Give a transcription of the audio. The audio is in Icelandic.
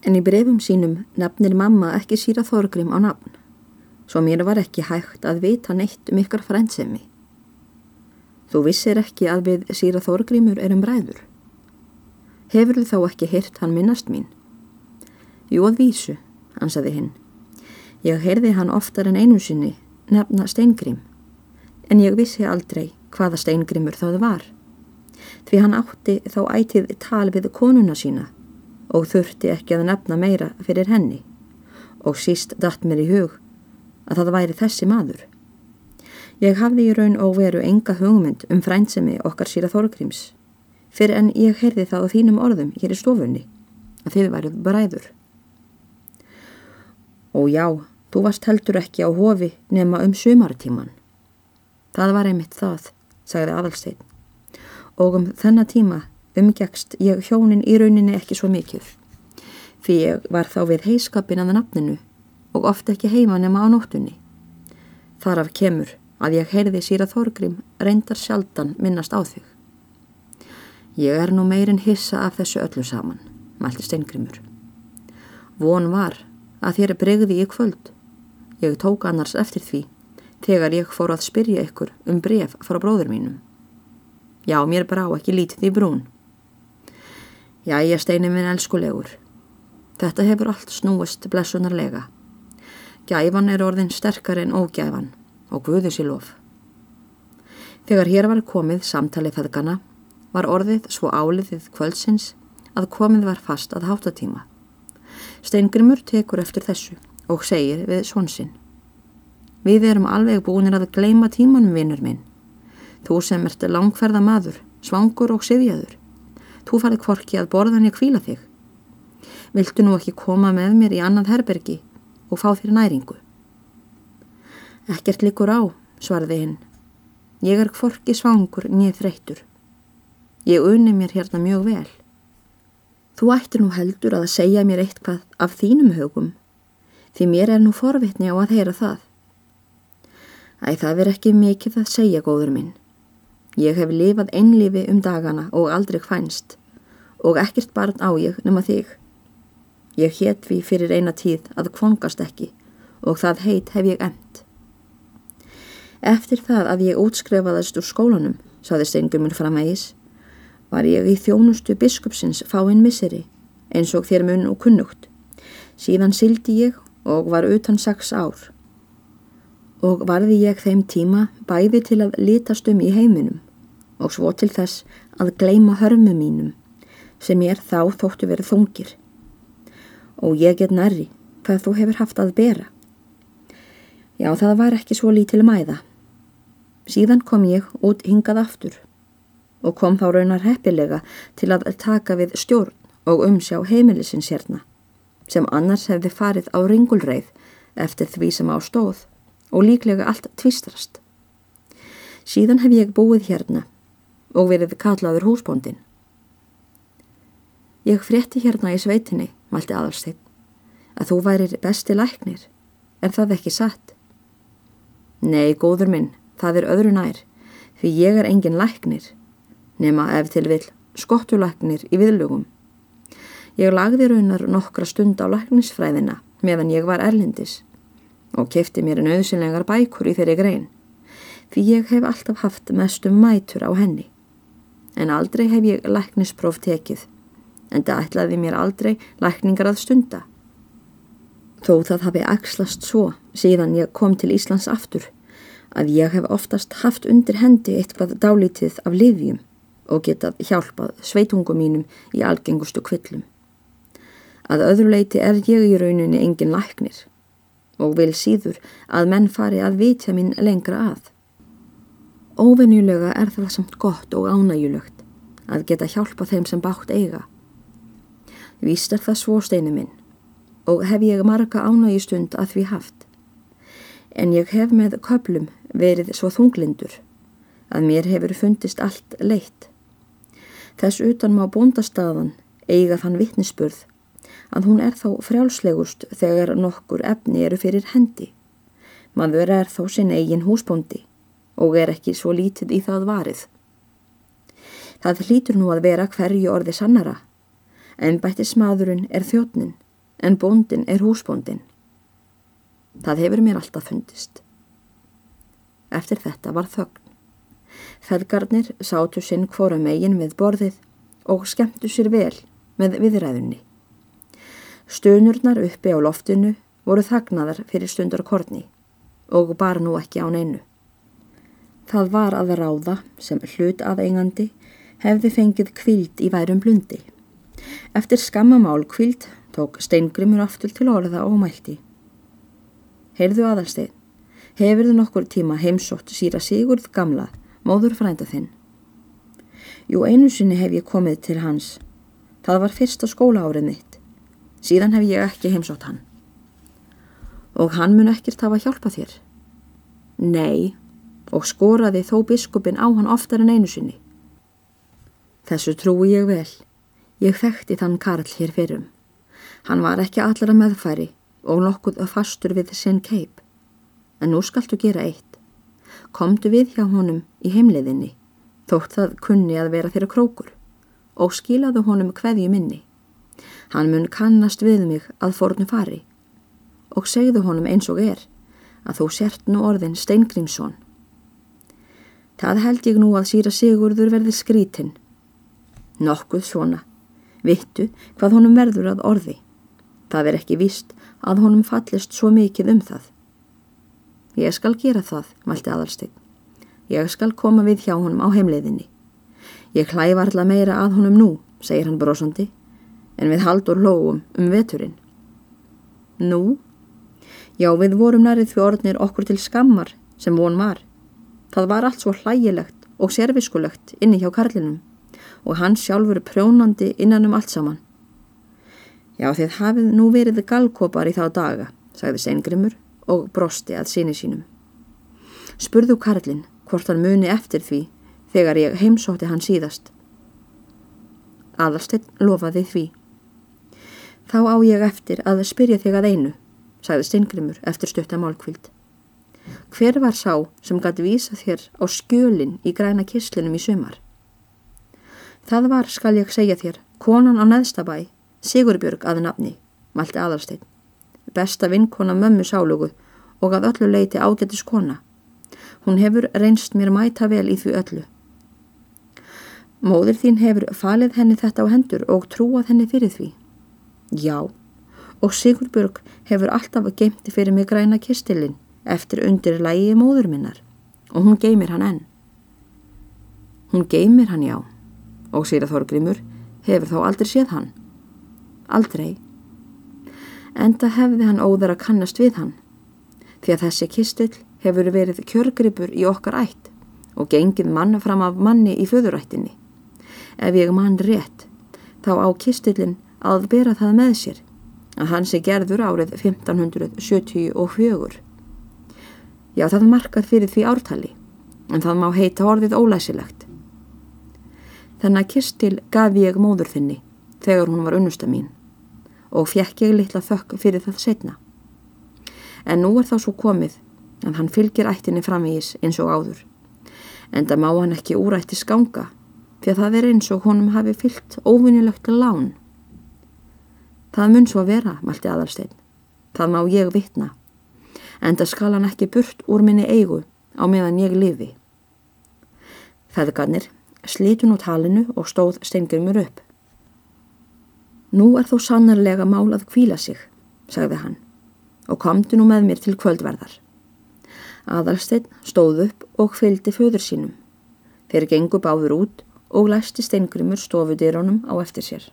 En í brefum sínum nefnir mamma ekki síra Þorgrim á nafn, svo mér var ekki hægt að vita neitt um ykkar frændsemi. Þú vissir ekki að við síra Þorgrimur erum ræður. Hefur þú þá ekki hirt hann minnast mín? Jú að vísu, ansaði hinn. Ég heyrði hann oftar en einu sinni nefna steingrim, en ég vissi aldrei hvaða steingrimur það var. Því hann átti þá ætið tal við konuna sína og þurfti ekki að nefna meira fyrir henni og síst datt mér í hug að það væri þessi maður. Ég hafði í raun og veru enga hugmynd um frændsemi okkar síra Þorgríms fyrir en ég heyrði það á þínum orðum hér í stofunni að þið værið bræður. Og já, þú varst heldur ekki á hofi nema um sumartíman. Það var einmitt það, sagði Adalstein. Og um þennan tíma umgegst ég hjónin í rauninni ekki svo mikið. Því ég var þá við heiskapin að nafninu og ofta ekki heima nema á nóttunni. Þar af kemur að ég heyrði síra Þorgrim reyndar sjaldan minnast á þig. Ég er nú meirinn hissa af þessu öllu saman, mælti Steingrimur. Von var að þér bregði í kvöld. Ég tók annars eftir því þegar ég fór að spyrja ykkur um bref frá bróður mínum. Já, mér brá ekki lítið í brún. Já, ég steini minn elskulegur. Þetta hefur allt snúist blessunarlega. Gæfan er orðin sterkar en ógæfan og guðu sér lof. Þegar hér var komið samtalið feðgana var orðið svo áliðið kvöldsins að komið var fast að háttatíma. Steingrimur tekur eftir þessu og segir við svonsinn. Við erum alveg búinir að gleima tímanum vinnur minn. Þú sem ert langferða maður, svangur og sifjaður. Þú farið kvorki að borðan ég kvíla þig. Viltu nú ekki koma með mér í annað herbergi og fá þér næringu? Ekkert líkur á, svarði hinn. Ég er kvorki svangur nýð þreytur. Ég unni mér hérna mjög vel. Þú ættir nú heldur að segja mér eitthvað af þínum hugum, því mér er nú forvitni á að heyra það. Æ, það er ekki mikið að segja, góður minn. Ég hef lifað einlifi um dagana og aldrei hvænst og ekkert barn á ég nema þig. Ég hétt við fyrir eina tíð að kvongast ekki og það heit hef ég emt. Eftir það að ég útskrefaðast úr skólanum, saði Steingumur framægis, var ég í þjónustu biskupsins fáinn misseri, eins og þér mun og kunnugt. Síðan sildi ég og var utan sex ár. Og varði ég þeim tíma bæði til að litast um í heiminum og svo til þess að gleima hörmu mínum, sem ég þá þóttu verið þungir. Og ég get nærri hvað þú hefur haft að bera. Já, það var ekki svo lítil mæða. Síðan kom ég út hingað aftur og kom þá raunar heppilega til að taka við stjórn og umsjá heimilisins hérna sem annars hefði farið á ringulreið eftir því sem á stóð og líklega allt tvistrast. Síðan hef ég búið hérna og verið kallaður húsbóndin. Ég frétti hérna í sveitinni, mælti aðalsteinn, að þú værir besti læknir, er það ekki satt? Nei, góður minn, Það er öðru nær, því ég er engin læknir, nema ef til vil skottulæknir í viðlugum. Ég lagði raunar nokkra stund á læknisfræðina meðan ég var erlendis og kefti mér nöðsynlegar bækur í þeirri grein, því ég hef alltaf haft mestum mætur á henni. En aldrei hef ég læknispróf tekið, en það ætlaði mér aldrei lækningar að stunda. Þó það hafi axlast svo síðan ég kom til Íslands aftur, að ég hef oftast haft undir hendi eitthvað dálítið af livjum og getað hjálpað sveitungum mínum í algengustu kvillum. Að öðru leiti er ég í rauninni engin læknir og vil síður að menn fari að vitja mín lengra að. Óvenjulega er það samt gott og ánægjulegt að geta hjálpa þeim sem bátt eiga. Víst er það svo steinu minn og hef ég marga ánægjustund að því haft en ég hef með köplum verið svo þunglindur að mér hefur fundist allt leitt. Þess utan má bóndastadan eiga þann vittnisspurð að hún er þá frjálslegust þegar nokkur efni eru fyrir hendi. Maður er þá sinn eigin húsbóndi og er ekki svo lítið í það varið. Það hlýtur nú að vera hverju orði sannara en bætti smaðurinn er þjóttnin en bóndin er húsbóndin. Það hefur mér alltaf fundist. Eftir þetta var þögn. Feðgarnir sátu sinn hvora megin við borðið og skemmtu sér vel með viðræðunni. Stunurnar uppi á loftinu voru þagnaðar fyrir stundar korni og bara nú ekki án einu. Það var að ráða sem hlut aðeingandi hefði fengið kvild í værum blundi. Eftir skammamál kvild tók steingrimur aftur til orða og mælti. Heyrðu aðalstein, hefur þú nokkur tíma heimsótt síra Sigurð gamla, móður frænda þinn? Jú, einu sinni hef ég komið til hans. Það var fyrsta skóla árið mitt. Síðan hef ég ekki heimsótt hann. Og hann mun ekkert hafa hjálpað þér? Nei, og skoraði þó biskupin á hann oftar en einu sinni. Þessu trúi ég vel. Ég þekkti þann Karl hér fyrrum. Hann var ekki allra meðfæri og nokkuð fastur við sinn keip. En nú skaltu gera eitt. Komdu við hjá honum í heimleiðinni, þótt það kunni að vera þeirra krókur, og skilaðu honum hverju minni. Hann mun kannast við mig að fornu fari og segðu honum eins og er að þú sért nú orðin Steingrímsson. Það held ég nú að síra Sigurður verði skrítinn. Nokkuð svona. Vittu hvað honum verður að orði. Það er ekki víst að honum fallist svo mikið um það. Ég skal gera það, mælti aðalsteg. Ég skal koma við hjá honum á heimleiðinni. Ég hlæfa alltaf meira að honum nú, segir hann brosandi, en við haldur lóum um veturinn. Nú, Já, við vorum nærið orðnir okkur til skammar sem von var. Það var allt svo hlægilegt og serviskulegt inni hjá Karlinum og hann sjálfur prjónandi innan um allt saman. Já, þið hafið nú verið galkopar í þá daga, sagði Seingrimur og brosti að síni sínum. Spurðu Karlin hvort hann muni eftir því þegar ég heimsótti hann síðast. Aðalstinn lofaði því. Þá á ég eftir að spyrja þig að einu sagði Steingrimur eftir stuttamálkvild. Hver var sá sem gæti vísa þér á skjölin í græna kislinum í sumar? Það var, skal ég segja þér, konan á neðstabæ, Sigurbjörg aði nafni, malti aðalstein. Besta vinkona mömmu sálugu og að öllu leiti ágættis kona. Hún hefur reynst mér mæta vel í því öllu. Móður þín hefur falið henni þetta á hendur og trúað henni fyrir því. Já, og Sigurbjörg hefur alltaf geimti fyrir mig græna kistilinn eftir undir lægi móður minnar og hún geimir hann enn. Hún geimir hann já og síra Þorgrimur hefur þá aldrei séð hann. Aldrei. Enda hefði hann óðar að kannast við hann því að þessi kistil hefur verið kjörgripur í okkar ætt og gengið manna fram af manni í föðurættinni. Ef ég mann rétt þá á kistillin að bera það með sér að hans er gerður árið 1574. Já, það markað fyrir því ártali, en það má heita orðið ólæsilegt. Þennan kistil gaf ég móður þinni þegar hún var unnusta mín og fjekk ég litla þökk fyrir það setna. En nú er þá svo komið að hann fylgir ættinni framvís eins og áður. En það má hann ekki úrætti skanga því að það er eins og honum hafi fyllt óvinnilegt lán Það mun svo vera, mælti aðalstein. Það má ég vitna. En það skal hann ekki burt úr minni eigu á meðan ég lifi. Feðgarnir slítun út halinu og stóð steingrimur upp. Nú er þó sannarlega mál að kvíla sig, sagði hann, og komdu nú með mér til kvöldverðar. Aðalstein stóð upp og fylgdi föður sínum. Þeir gengu báður út og læsti steingrimur stofudirónum á eftir sér.